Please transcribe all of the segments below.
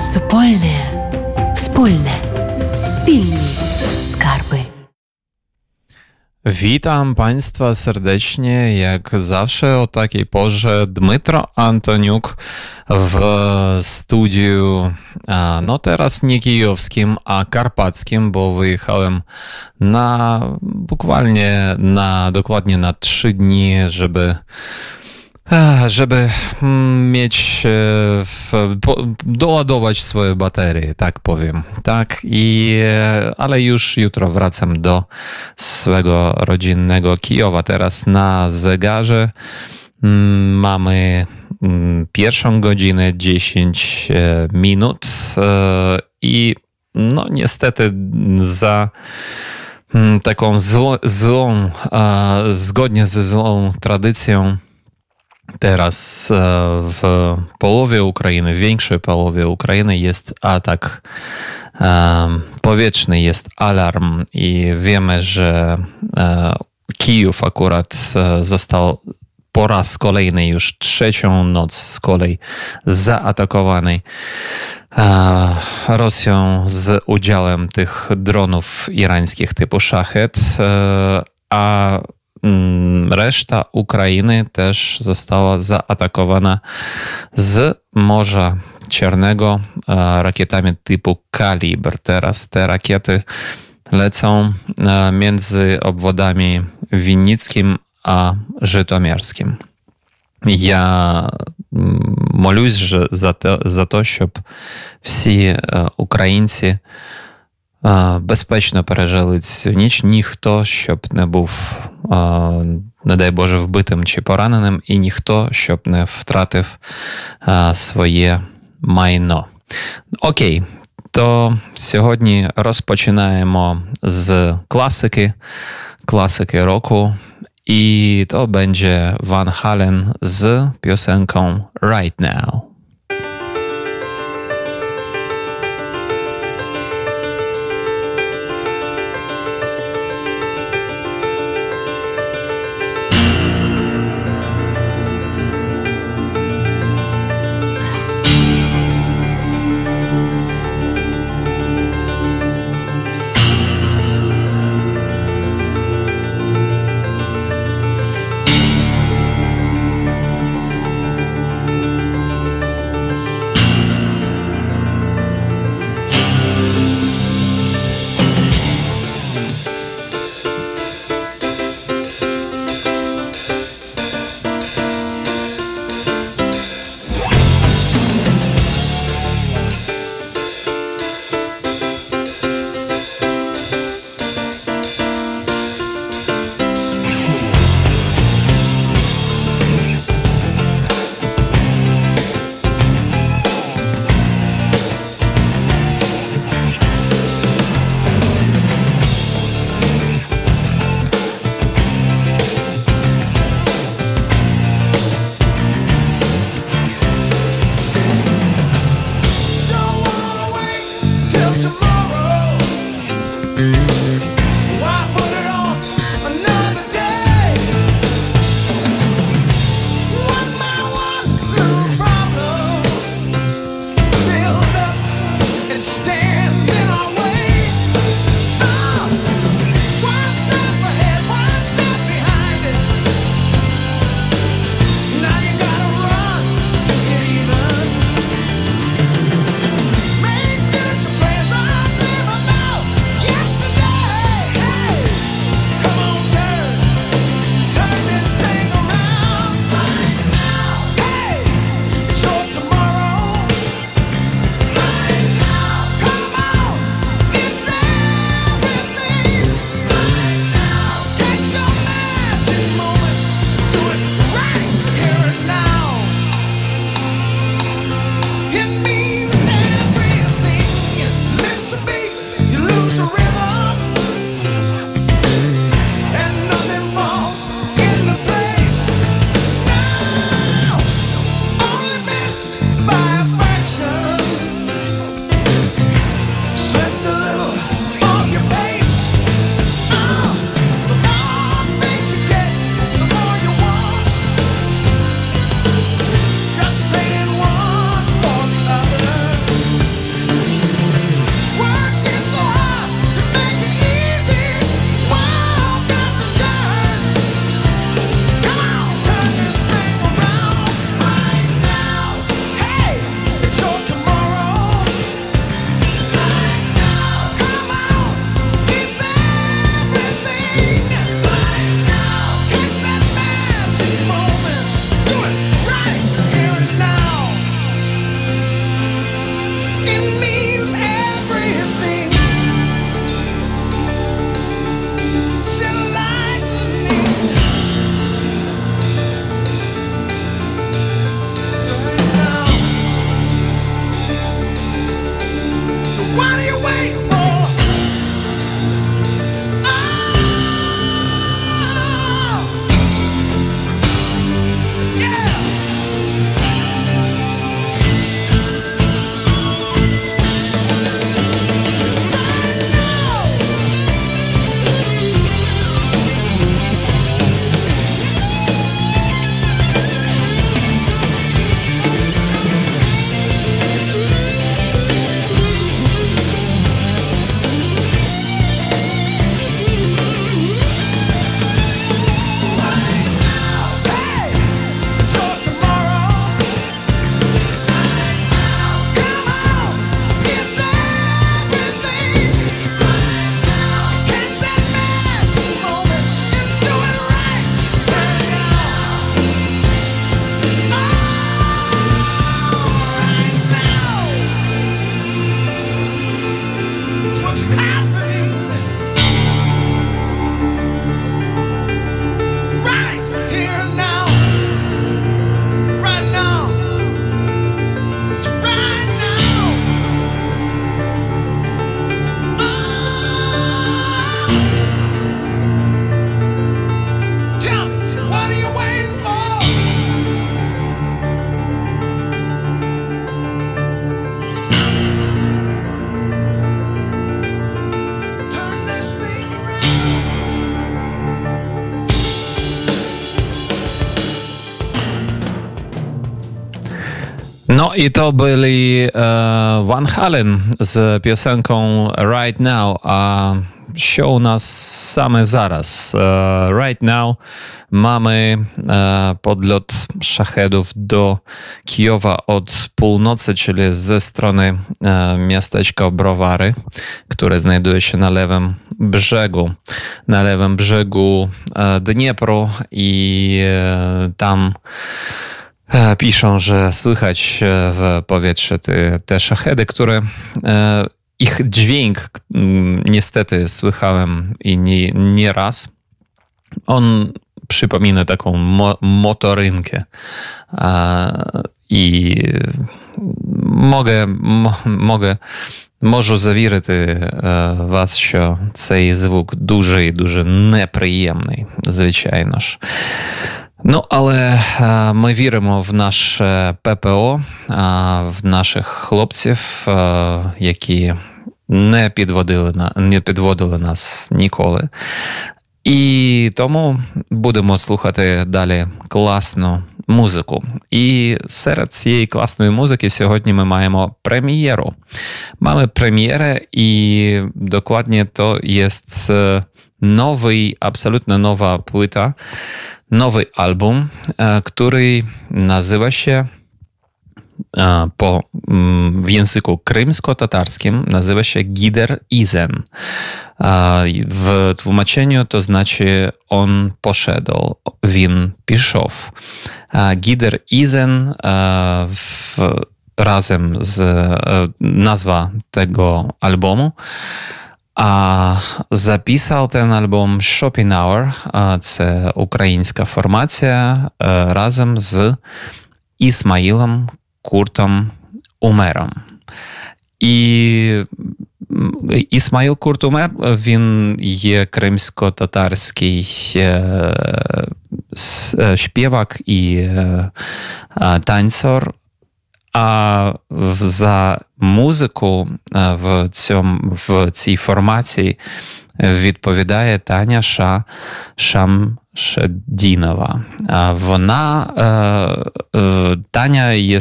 Супольне, wspólne, spilni skarby. Witam Państwa serdecznie, jak zawsze o takiej porze Dmytro Antoniuk w studiu, no teraz nie kijowskim, a karpackim, bo wyjechałem na, bukvalnie na, dokładnie na trzy dni, żeby żeby mm, mieć, e, doładować swoje baterie, tak powiem. Tak, i, e, ale już jutro wracam do swego rodzinnego Kijowa. Teraz na zegarze mm, mamy mm, pierwszą godzinę 10 e, minut i no niestety za taką zło, złą, zgodnie ze złą tradycją Teraz w połowie Ukrainy, w większej połowie Ukrainy jest atak powietrzny, jest alarm i wiemy, że Kijów akurat został po raz kolejny już trzecią noc z kolei zaatakowany Rosją z udziałem tych dronów irańskich typu Szachet, a reszta Ukrainy też została zaatakowana z Morza Czarnego e, rakietami typu Kalibr. Teraz te rakiety lecą e, między obwodami Winnickim a Żytomierskim. Я молюсь же за те, за те, щоб всі українці безпечно пережили цю ніч. Ніхто щоб не був, не дай Боже, вбитим чи пораненим, і ніхто щоб не втратив своє майно. Окей. То сьогодні розпочинаємо з класики, класики року, і то będzie Van Halen з piosenką Right Now. I to byli e, Van Halen z piosenką Right Now, a show u nas same zaraz. E, right Now mamy e, podlot szachedów do Kijowa od północy, czyli ze strony miasteczka Browary, które znajduje się na lewym brzegu, na lewym brzegu Dniepru i tam piszą, że słychać e, w powietrzu te, te szachedy, które e, ich dźwięk niestety słychałem i nie, nie raz. On przypomina taką mo motorynkę. I mogę, mo, mogę, можу завірити вас, що цей звук дуже дуже неприємний, звичайно ж. Ну, але а, ми віримо в наше ППО, а, в наших хлопців, а, які не підводили на не підводили нас ніколи. І тому будемо слухати далі класну музику. І серед цієї класної музики сьогодні ми маємо прем'єру. Mamy premierę i dokładnie to jest nowy, absolutnie nowa płyta nowy album, e, który nazywa się e, po, mm, w języku krymsko-tatarskim nazywa się Gider Izen. W tłumaczeniu to znaczy on poszedł, win piszow. Gider Izen razem z e, nazwa tego albumu А записав ten альбом Shopping Hour, це українська формація разом з Ісмаїлом Куртом Умером. І Ісмаїл Курт Умер, він є кримсько-татарський співак і танцор, а за музику в цьому в цій формації відповідає Таня Ша Шамшедінова. Вона Таня є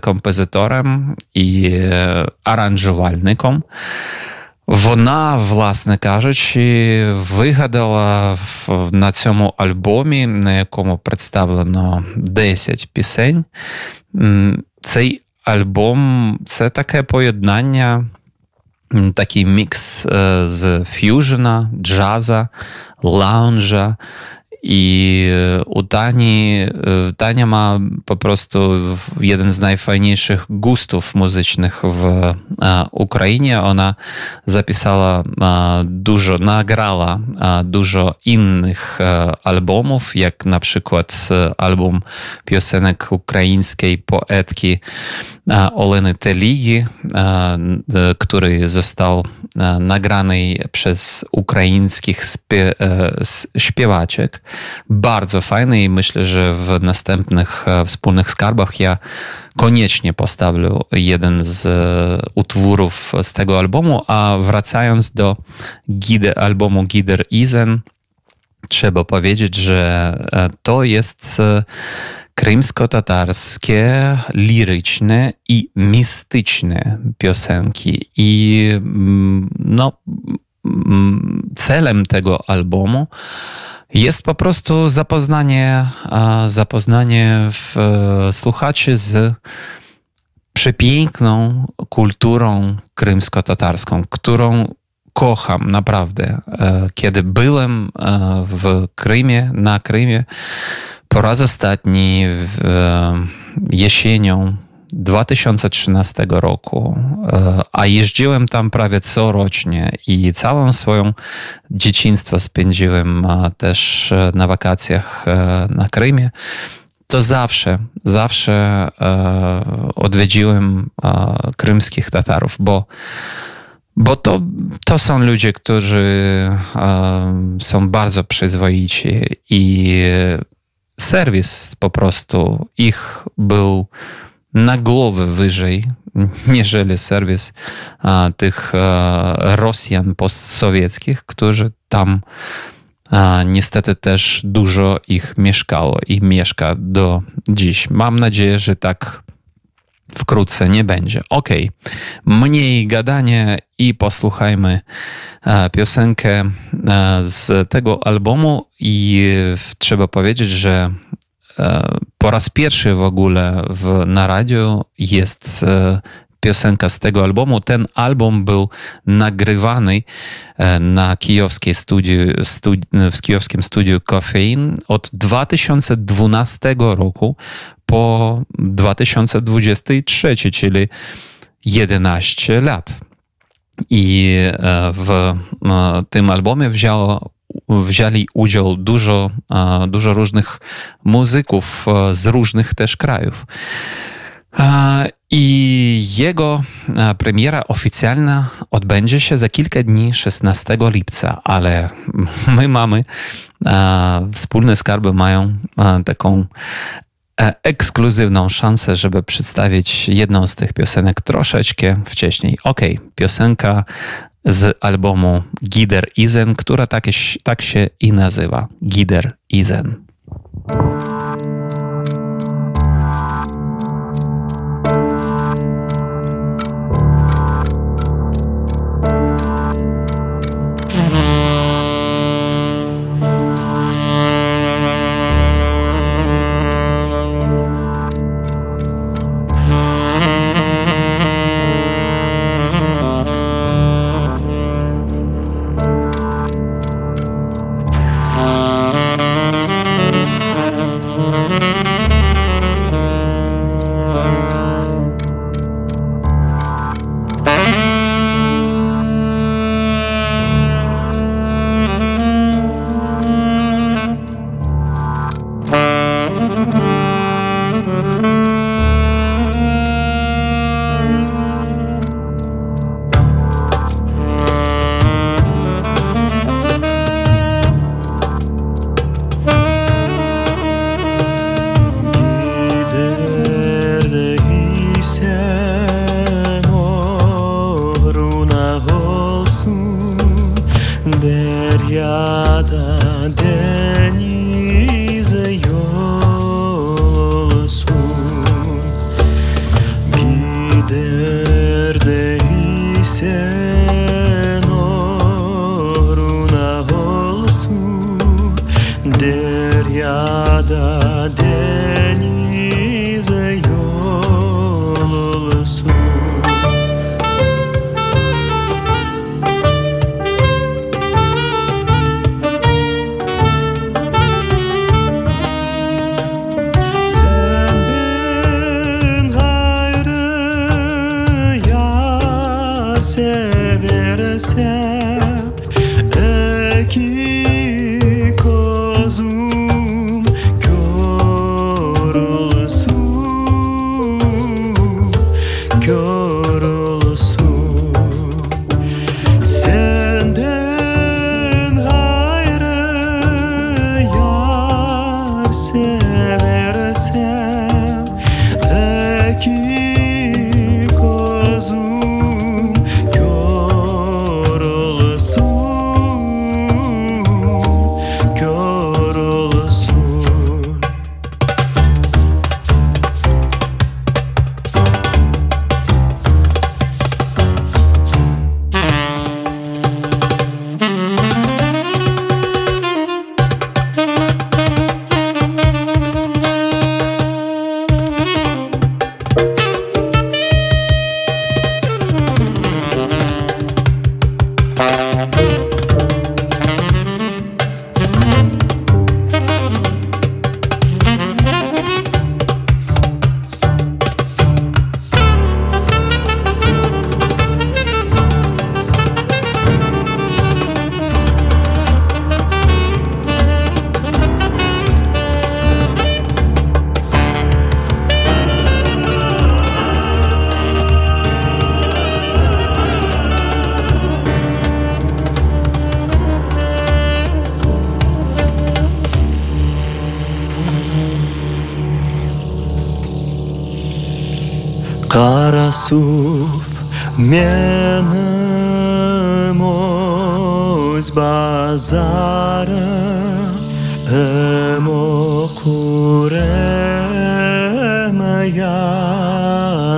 композитором і аранжувальником. Вона, власне кажучи, вигадала на цьому альбомі, на якому представлено 10 пісень. Цей альбом це таке поєднання, такий мікс з ф'южена, джаза, лаунжа I u Tani, Tania ma po prostu jeden z najfajniejszych gustów muzycznych w Ukrainie. Ona zapisała dużo, nagrała dużo innych albumów, jak na przykład album piosenek ukraińskiej poetki Oleny Teligi, który został nagrany przez ukraińskich śpiewaczek. Bardzo fajny i myślę, że w następnych wspólnych skarbach ja koniecznie postawię jeden z utworów z tego albumu, a wracając do albumu Gider Izen, trzeba powiedzieć, że to jest krymsko-tatarskie, liryczne i mistyczne piosenki. I mm, no, mm, celem tego albumu jest po prostu zapoznanie, zapoznanie w, e, słuchaczy z przepiękną kulturą krymsko-tatarską, którą kocham naprawdę. E, kiedy byłem e, w Krymie, na Krymie, po raz ostatni w, jesienią 2013 roku, e, a jeździłem tam prawie corocznie i całą swoją dzieciństwo spędziłem też e, na wakacjach e, na Krymie, to zawsze, zawsze odwiedziłem krymskich Tatarów, bo bo to, to są ludzie, którzy są bardzo przyzwoici i serwis po prostu ich był na głowę wyżej, niżeli serwis a, tych a, Rosjan postsowieckich, którzy tam a, niestety też dużo ich mieszkało i mieszka do dziś. Mam nadzieję, że tak wkrótce nie będzie. Ok, mniej gadanie i posłuchajmy piosenkę z tego albumu i trzeba powiedzieć, że po raz pierwszy w ogóle w, na radio jest piosenka z tego albumu. Ten album był nagrywany na kijowskiej studiu, studi w kijowskim studiu Coffein od 2012 roku po 2023, czyli 11 lat. I e, w e, tym albumie wzięło, wzięli udział dużo, e, dużo różnych muzyków z różnych też krajów. I jego premiera oficjalna odbędzie się za kilka dni, 16 lipca, ale my mamy, wspólne skarby mają taką E, ekskluzywną szansę, żeby przedstawić jedną z tych piosenek troszeczkę wcześniej. Ok, piosenka z albumu Gider Izen, która tak, tak się i nazywa. Gider Izen. said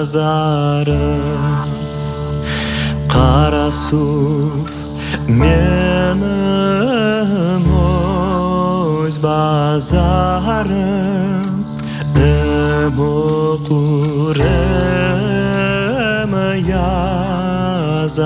nazarı. Qara suv menim o'z bazarim Nim o'qurim yazarim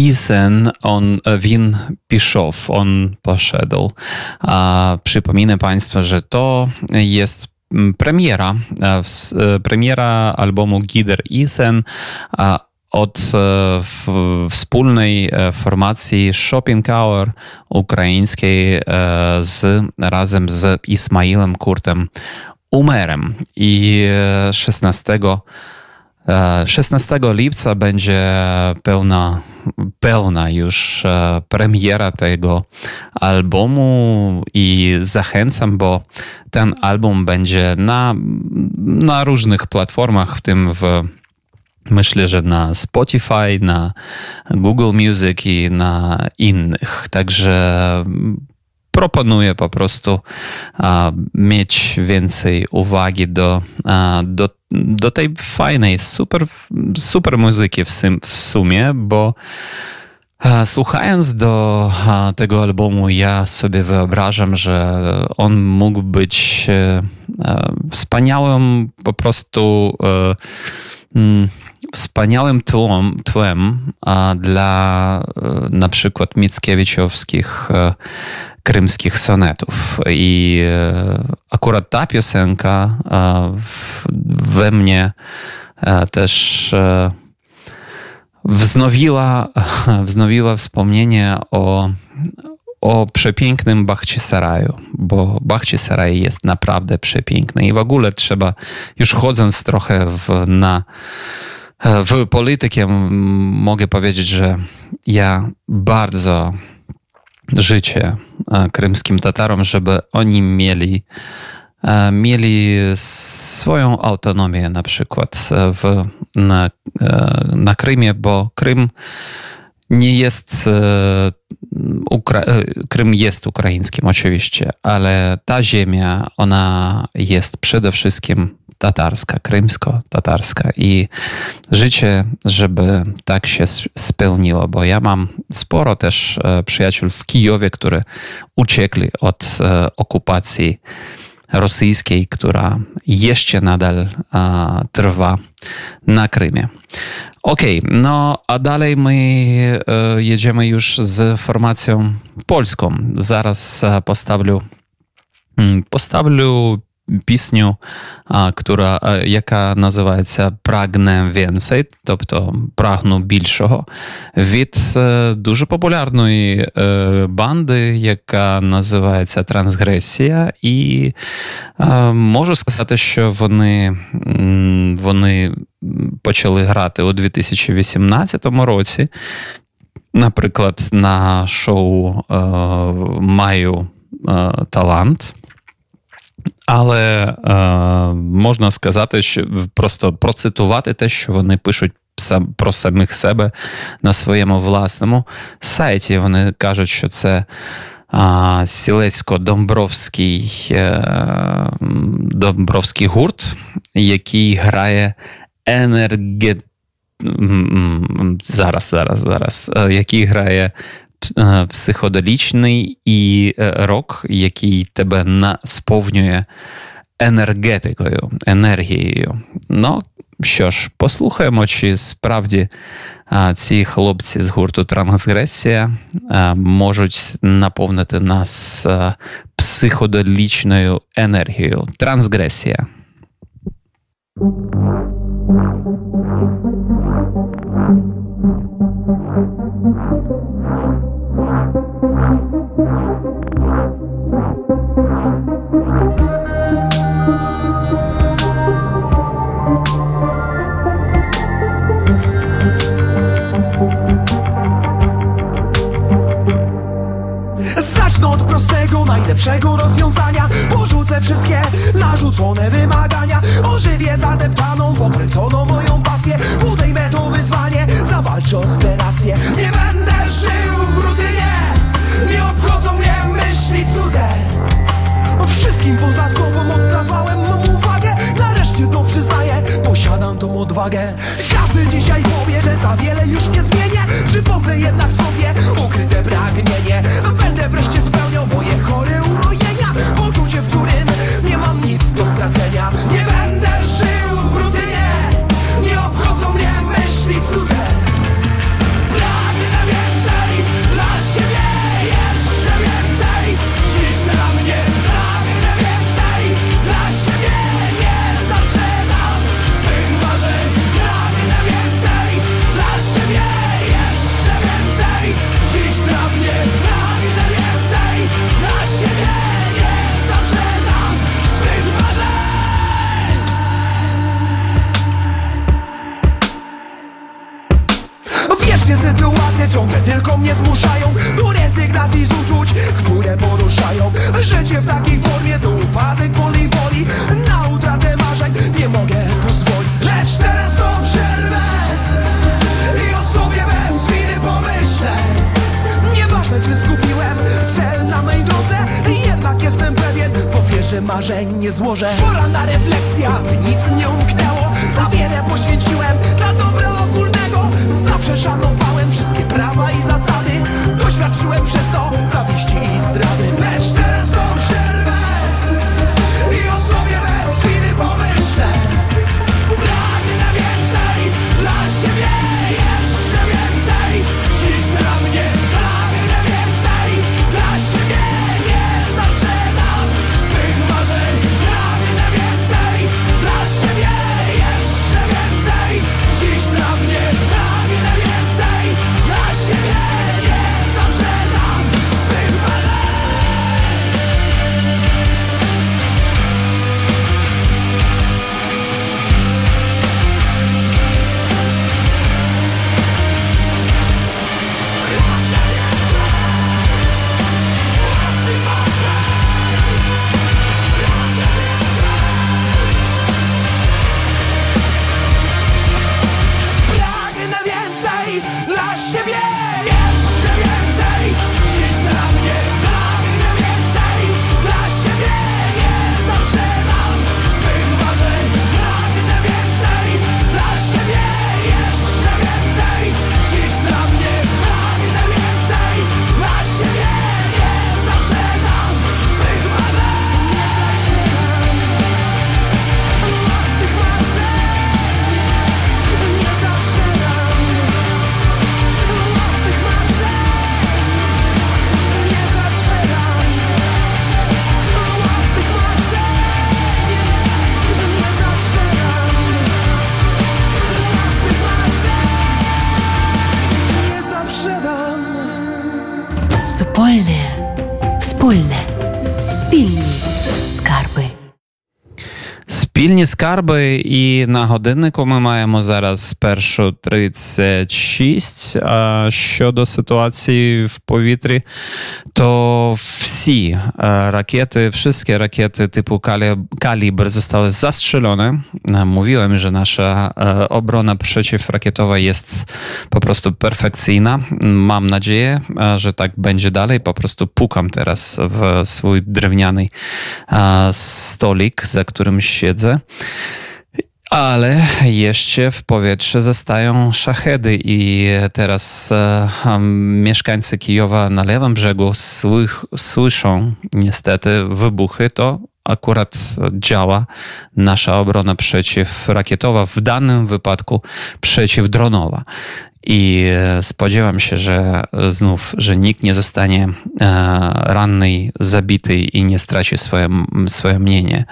Gider Isen, on, Win Piszow, on poszedł. A przypominę Państwu, że to jest premiera, e, e, premiera albumu Gider Isen od e, wspólnej e, formacji Shopping Hour ukraińskiej e, z, razem z Ismailem Kurtem Umerem. I e, 16 E, 16 lipca będzie pełna, pełna już e, premiera tego albumu i zachęcam, bo ten album będzie na, na różnych platformach, w tym w Myślę, że na Spotify, na Google Music i na innych. Także proponuję po prostu a, mieć więcej uwagi do, do, do tej fajnej, super, super muzyki w, sym, w sumie, bo a, słuchając do a, tego albumu, ja sobie wyobrażam, że on mógł być e, e, wspaniałym po prostu. Wspaniałym tłem, tłem dla e, na przykład Mickiewicziowskich e, krymskich sonetów. I e, akurat ta piosenka we mnie też wznowiła, wznowiła wspomnienie o, o przepięknym Bachcisaraju, bo Bachcisaraj jest naprawdę przepiękny i w ogóle trzeba, już chodząc trochę w, na W polityce m, mogę powiedzieć, że ja bardzo życzę e, krymskim Tatarom, żeby oni mieli, e, mieli swoją autonomię na przykład e, w, na, na Krymie, bo Krym nie jest. Ukra- Krym jest ukraińskim oczywiście, ale ta ziemia, ona jest przede wszystkim tatarska, krymsko-tatarska. I życie, żeby tak się spełniło, bo ja mam sporo też e, przyjaciół w Kijowie, którzy uciekli od e, okupacji rosyjskiej, która jeszcze nadal e, trwa na Krymie. Okej, okay, no a dalej my jedziemy już z formacją polską. Zaraz postawię postawię mm, пісню, która, яка називається Прагне więcej, тобто прагну більшого, від е, дуже популярної е, банди, яка називається Трансгресія. І е, можу сказати, що вони, вони почали грати у 2018 році. Наприклад, на шоу Маю талант. Але е, можна сказати, що просто процитувати те, що вони пишуть про самих себе на своєму власному сайті. Вони кажуть, що це а, сілецько-домбровський е, домбровський гурт, який грає енерге... Зараз, зараз, зараз. е, Який грає е, психоделічний і е, рок, який тебе на- сповнює енергетикою, енергією. Ну, що ж, послухаємо, чи справді а, ці хлопці з гурту Трансгресія можуть наповнити нас а, психоделічною енергією. Трансгресія. Najlepszego rozwiązania. Porzucę wszystkie narzucone wymagania. Ożywię zadeptaną, pokręconą moją pasję. Podejmę to wyzwanie, zawalczę o swe racje. Nie będę żył w rutynie. Nie obchodzą mnie myśli cudze. Wszystkim poza sobą tą odwagę. Każdy dzisiaj powie, że za wiele już nie zmienię. Przypomnę jednak sobie ukryte pragnienie. Będę wreszcie spełniał moje chore urojenia. Poczucie, w którym nie mam nic do stracenia. Nie Спільні скарби, і на годиннику ми маємо зараз першу 36. А щодо ситуації в повітрі, то всі е, rakiety, wszystkie rakiety typu kali- kaliber zostały zastrzelone. E, Mówiłem, że nasza e, obrona przeciwrakietowa jest po prostu perfekcyjna. Mam nadzieję, e, że tak będzie dalej. Po prostu pukam teraz w swój drewniany e, stolik, za którym siedzę. Ale jeszcze w powietrze zostają szachedy i teraz e, em, mieszkańcy Kijowa na lewym brzegu słyszą niestety wybuchy. To akurat działa nasza obrona przeciwrakietowa, w danym wypadku przeciwdronowa. I e, spodziewam się, że znów, że nikt nie zostanie e, ranny, zabity i nie straci swoje, swoje mienie.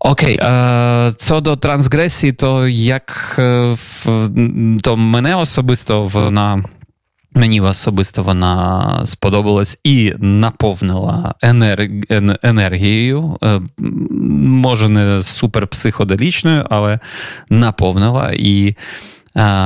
Окей, е, це до трансгресії, то як е, в- то мене особисто вона. Мені особисто вона сподобалась і наповнила енерг... енергією. Е, Може, не супер психоделічною, але наповнила. І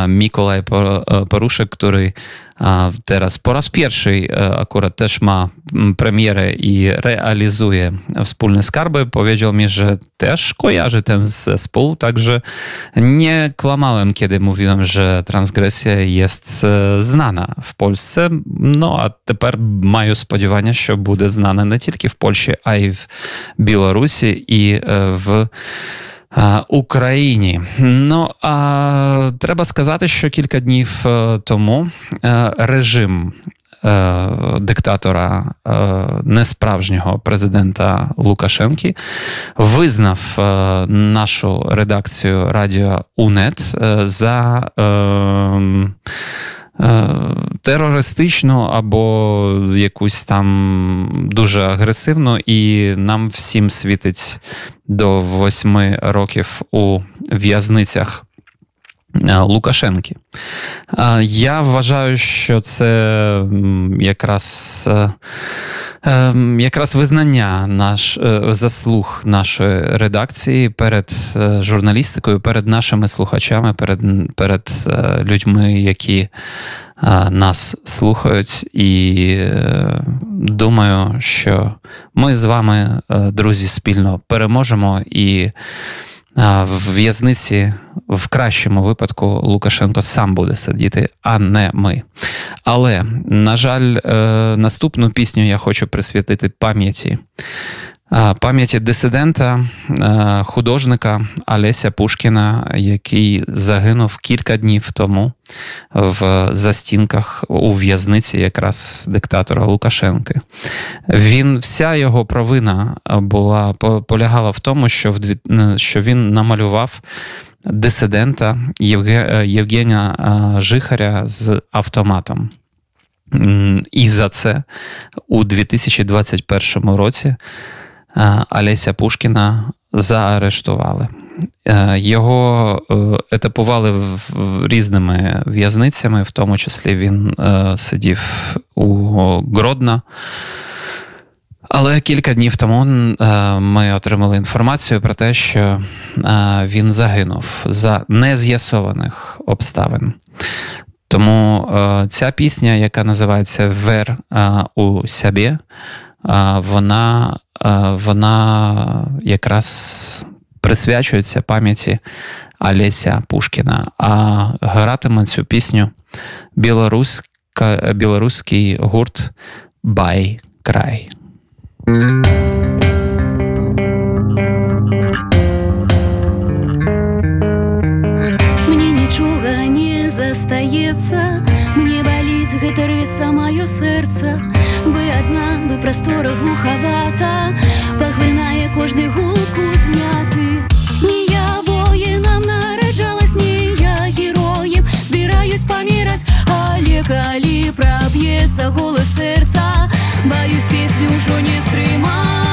Mikołaj Por- e, Poruszek, który e, teraz po raz pierwszy e, akurat też ma mm, premierę i realizuje wspólne skarby, powiedział mi, że też kojarzy ten zespół, także nie kłamałem, kiedy mówiłem, że transgresja jest e, znana w Polsce. No a тепер маю сподівання, що буде знана не тільки в Польщі, а й в Білорусі і е, в а, Україні. Ну а треба сказати, що кілька днів е, тому е, режим е, диктатора несправжнього президента Лукашенки визнав нашу редакцію Радіо УНЕТ за. Е, Терористичну або якусь там дуже агресивну, і нам всім світить до восьми років у в'язницях е, Лукашенки. Е, Я вважаю, що це якраз, якраз визнання наш, е, заслуг нашої редакції перед е, журналістикою, перед нашими слухачами, перед, перед е, людьми, які нас слухають. І думаю, що ми з вами, друзі, спільно переможемо і. В в'язниці в кращому випадку Лукашенко сам буде сидіти, а не ми. Але, на жаль, е, наступну пісню я хочу присвятити пам'яті. Пам'яті дисидента, е, художника Олеся Пушкіна, який загинув кілька днів тому в застінках у в'язниці якраз диктатора Лукашенки. Він вся його провина була полягала в тому, що е, що він намалював дисидента е, Євгена е, Жихаря з автоматом. І за це у 2021 році Олеся Пушкіна заарештували. Е, Його е, етапували різними в'язницями, в тому числі він е, сидів у Гродно. Але кілька днів тому е, ми отримали інформацію про те, що е, він загинув за нез'ясованих обставин. Тому е, ця пісня, яка називається Вер е, у сябі, е, вона, вона якраз присвячується пам'яті Олеся Пушкіна. А гратиме цю пісню білоруська, білоруський гурт Бай Край. Мне нічога не застаецца Мне баліць гэта рвецца маё сэрца бы адна бы прастора глухавата паглынае кожны гуку зняты не я воінам нараджалась не я героем збіраюсь паміраць але калі праб'ецца голас сэрца баюсь песню ўжо не стрымаць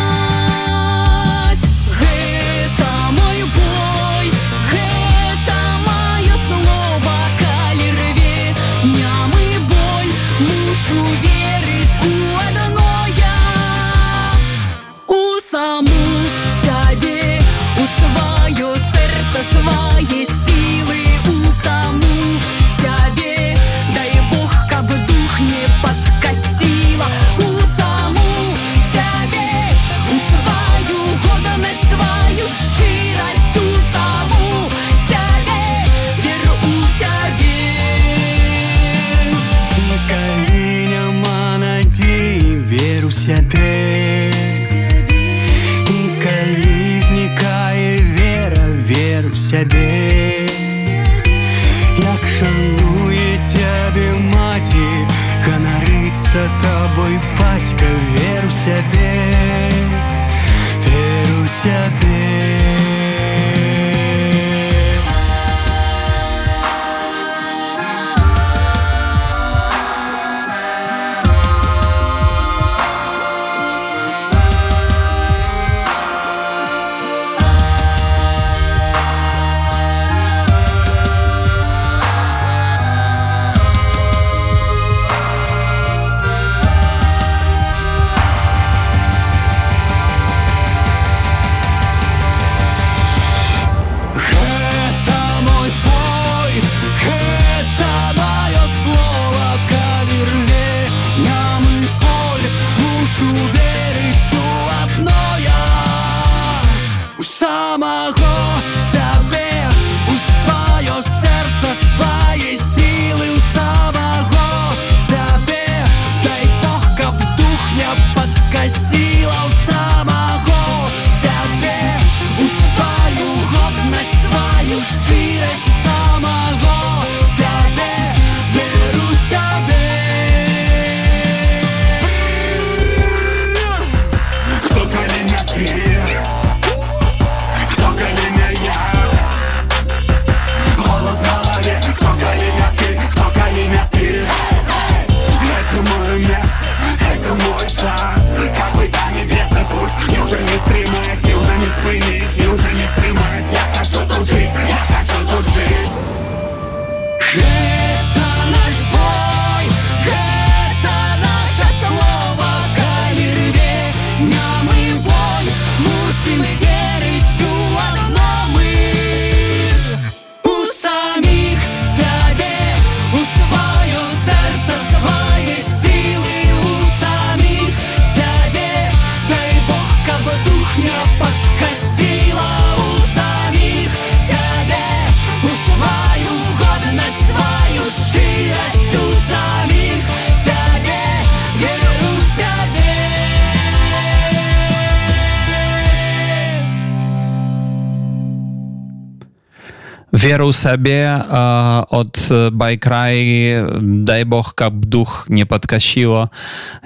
веру себе э, от э, байкрай дай Бог каб дух не подкащило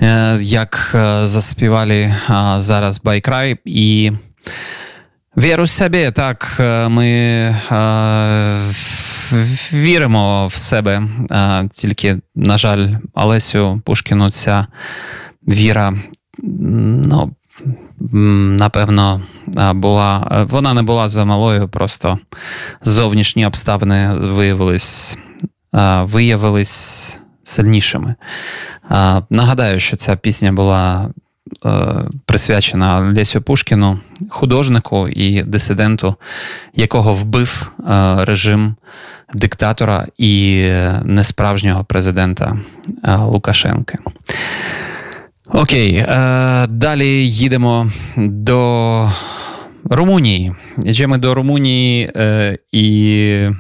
э, як э, заспівалі э, зараз байкрай. І веру себе, так ми э, э віримо в себе. Э, тільки на жаль Олесю Пушкину, ця віра ну, напевно, була. е, Вона не була замалою, просто зовнішні обставини виявились, виявились сильнішими. Нагадаю, що ця пісня була е, присвячена Лесю Пушкіну, художнику і дисиденту, якого вбив е, режим диктатора і несправжнього президента Лукашенка. Окей, е, далі їдемо до Румунії. Jedziemy do Rumunii e, i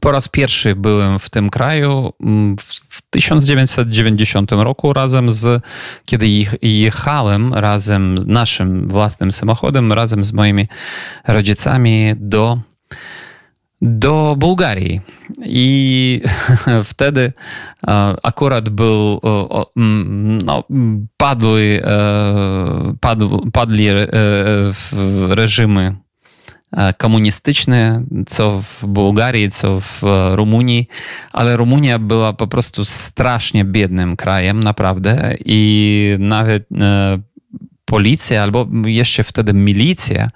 po raz pierwszy byłem w tym kraju mm, w w 1990 roku razem z, kiedy ich- jechałem razem naszym własnym samochodem, razem z moimi rodzicami do do Bułgarii. I wtedy e, akurat był no, padły, e, padł, padli e, reżimy komunistyczne, co w Bułgarii, co w Rumunii, ale Rumunia była po prostu strasznie biednym krajem, naprawdę. I nawet policja, albo jeszcze wtedy milicja,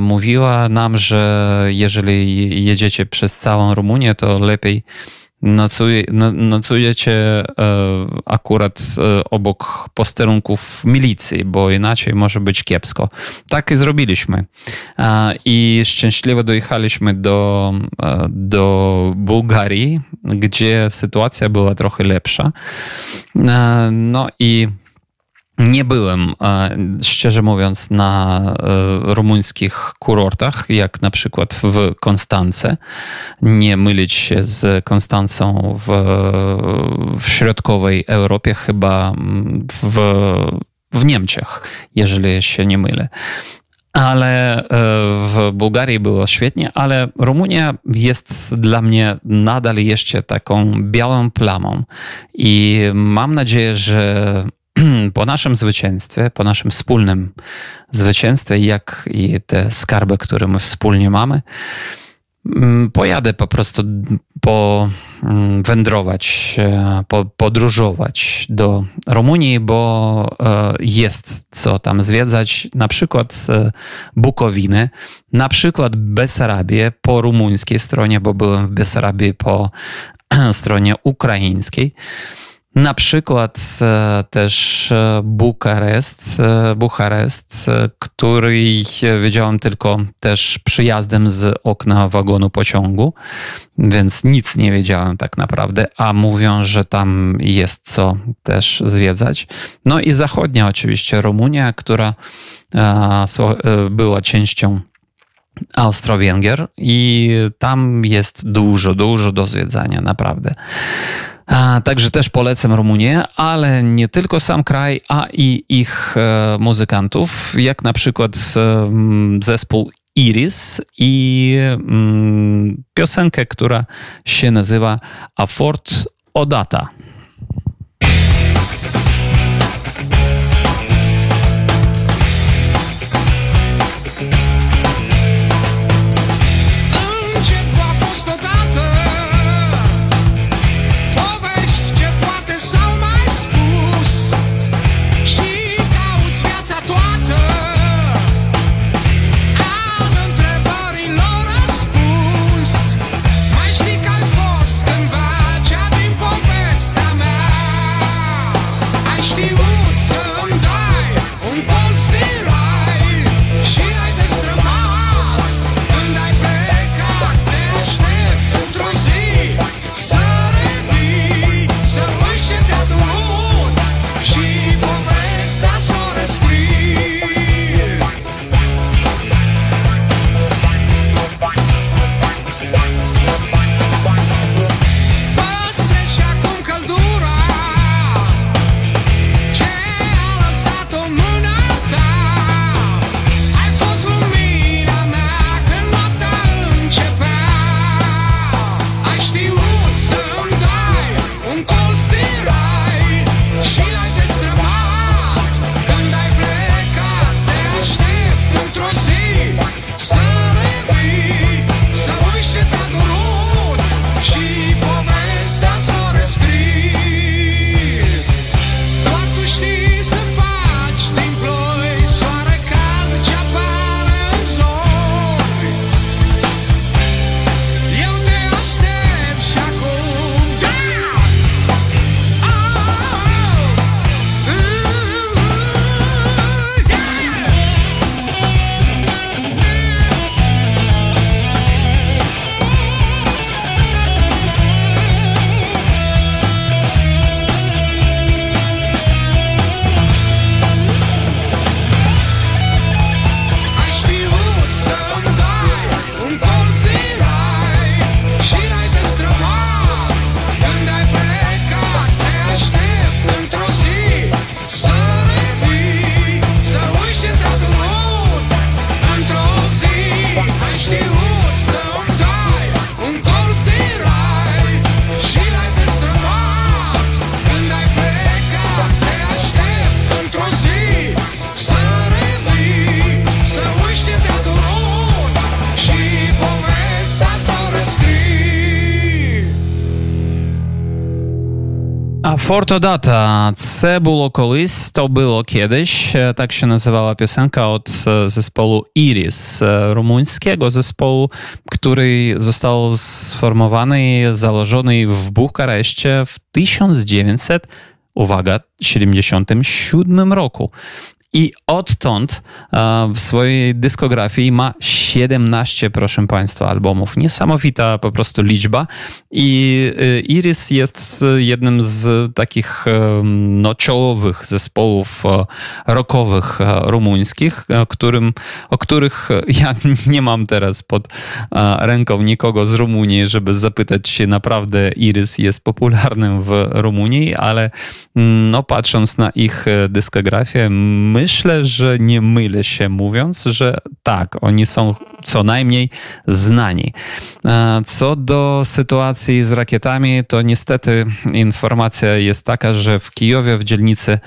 mówiła nam, że jeżeli jedziecie przez całą Rumunię, to lepiej no, nocujecie e, akurat e, obok posterunków milicji, bo inaczej może być kiepsko. Tak i zrobiliśmy. I szczęśliwie dojechaliśmy do, e, do Bułgarii, gdzie sytuacja była trochę lepsza. No i nie byłem, e, szczerze mówiąc, na e, rumuńskich kurortach, jak na przykład w Konstance. Nie mylić się z Konstancą w, w środkowej Europie, chyba w, w Niemczech, jeżeli się nie mylę. ale w Bułgarii było świetnie, ale Rumunia jest dla mnie nadal jeszcze taką białą plamą i mam nadzieję, że po naszym zwycięstwie, po naszym wspólnym zwycięstwie, jak i te skarby, które my wspólnie mamy, mm, pojadę po prostu po mm, wędrować, e, po, podróżować do Rumunii, bo e, jest co tam zwiedzać, na przykład Bukowiny, na przykład Besarabię po rumuńskiej stronie, bo byłem w Besarabii po stronie ukraińskiej. Na przykład e, też e, Bukarest, e, Bucharest, który wiedziałem tylko też przyjazdem z okna wagonu pociągu, więc nic nie wiedziałem tak naprawdę, a mówią, że tam jest co też zwiedzać. No i zachodnia oczywiście Rumunia, która była częścią Austro-Węgier i tam jest dużo, dużo do zwiedzania, naprawdę. A, także też polecam Rumunię, ale nie tylko sam kraj, a i ich e, muzykantów, jak na przykład e, zespół Iris i mm, piosenkę, która się nazywa A Fort Odata. Фортодата це було колись, то було kiedyś. Tak się nazywała piosenka od zespołu Iris, rumuńskiego zespołu, który został sformowany, założony w Bukareszcie w 1900 uwaga, 77 roku. I odtąd w swojej dyskografii ma 17, proszę Państwa, albumów. Niesamowita po prostu liczba. I y, Iris jest jednym z takich no, czołowych zespołów rockowych rumuńskich, którym, o których ja nie mam teraz pod ręką nikogo z Rumunii, żeby zapytać się, naprawdę Iris jest popularnym w Rumunii, ale no, patrząc na ich dyskografię, myślę, że nie mylę się mówiąc, że tak, oni są co najmniej znani. Co do sytuacji z rakietami, to niestety informacja jest taka, że w Kijowie, w dzielnicy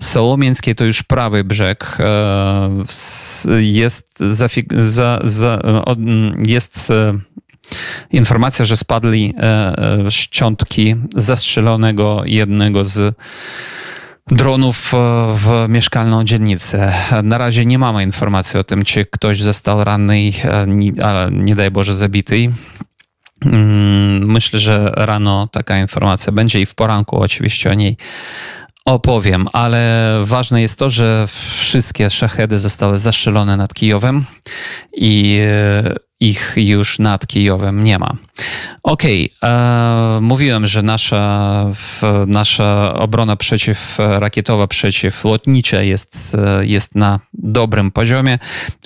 Sołomieńskiej, to już prawy brzeg, jest, za, za, jest informacja, że spadli szczątki zastrzelonego jednego z dronów w mieszkalną dzielnicę. Na razie nie mamy informacji o tym, czy ktoś został ranny, ale nie daj Boże zabity. Mm, myślę, że rano taka informacja będzie i w poranku oczywiście o niej opowiem, ale ważne jest to, że wszystkie szachedy zostały zastrzelone nad Kijowem i ich już nad Kijowem nie ma. Okej, okay. E, mówiłem, że nasza, nasza obrona przeciwrakietowa, przeciwlotnicza jest, jest na dobrym poziomie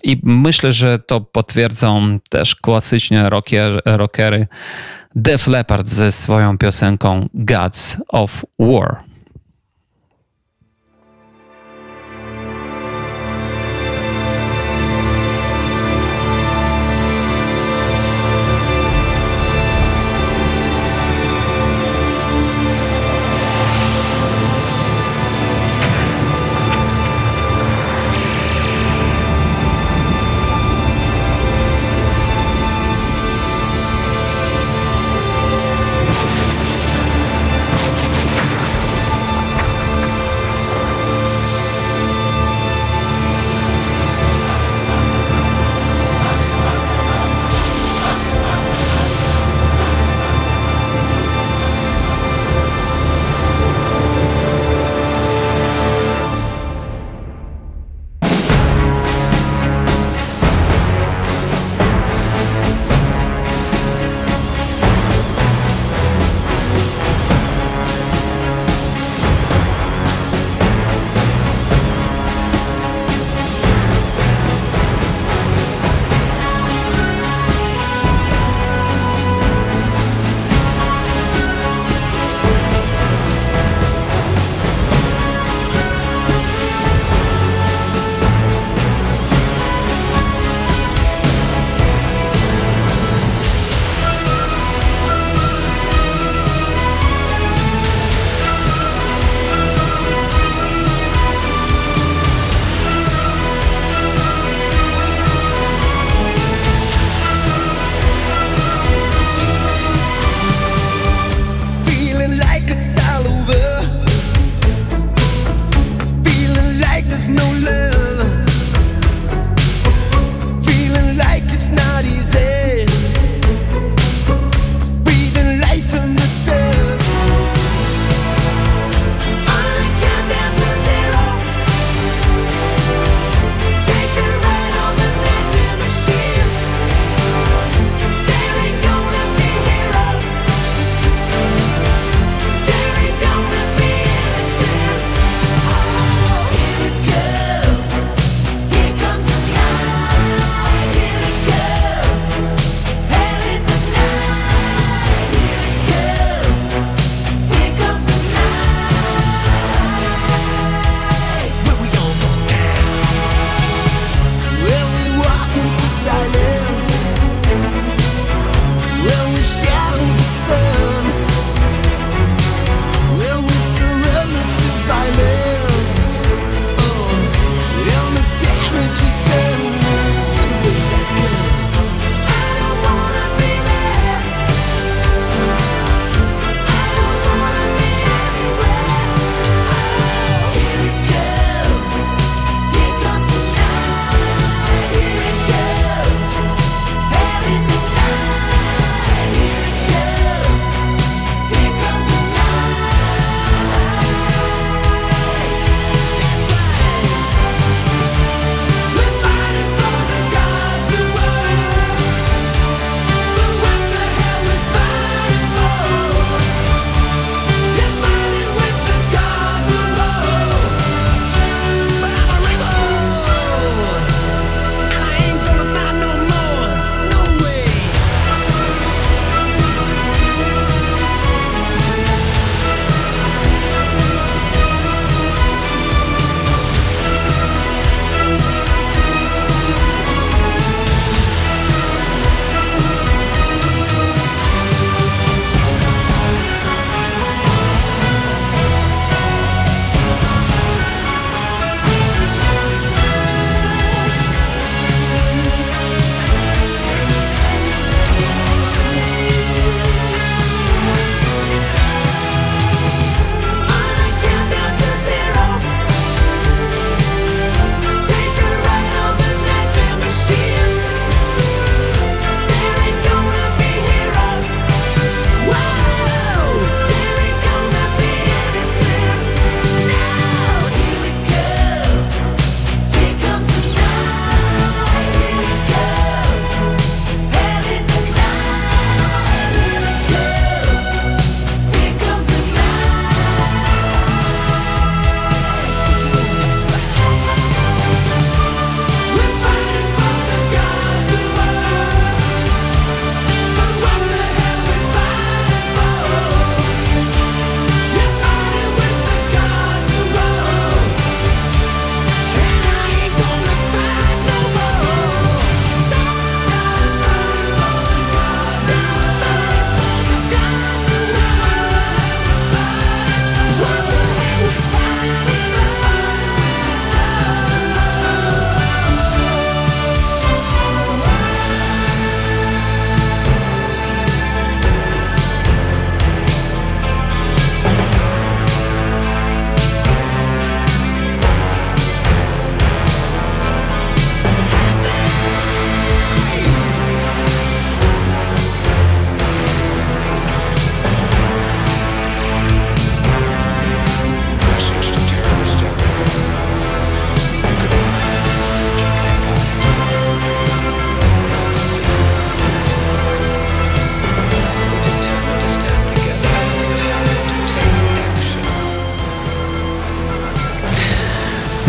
i myślę, że to potwierdzą też klasycznie rocker, rockery Def Leppard ze swoją piosenką Gods of War.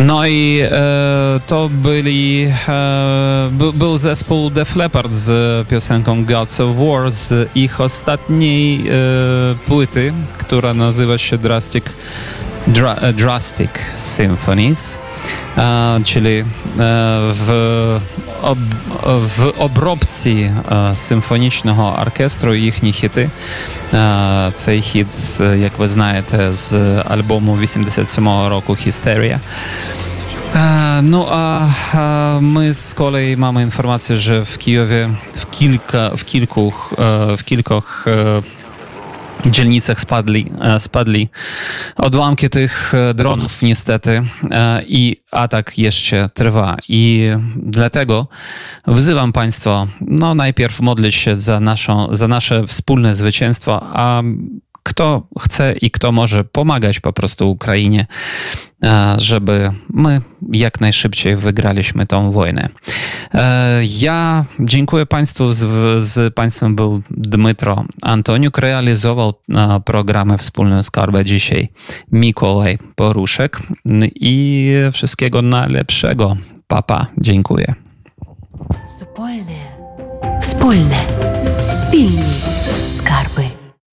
No i e, to byli, e, by, był zespół Def Leppard z piosenką Gods of War z ich ostatniej e, płyty, która nazywa się Drastic, Dra, e, Drastic Symphonies, czyli e, w, об, в обробці е, симфонічного оркестру їхні хіти. Е, цей хіт, е, як ви знаєте, з альбому 87-го року Хістерія. Ну а ми з колеї маємо інформацію, що в Києві в кілька в кількох в кількох dzielnicach spadli, e, spadli. Odłamki tych e, dronów niestety e, i atak jeszcze trwa. I dlatego wzywam Państwa, no najpierw modlić się za, naszą, za nasze wspólne zwycięstwo, a kto chce i kto może pomagać po prostu Ukrainie, e, żeby my jak najszybciej wygraliśmy tą wojnę. E, ja dziękuję Państwu. Z, z Państwem był Dmytro Antoniuk. Realizował e, programy wspólne Skarba dzisiaj Mikołaj Poruszek. I wszystkiego najlepszego. Papa, dziękuję. Wspólne. Wspólne. Spilni. Skarby.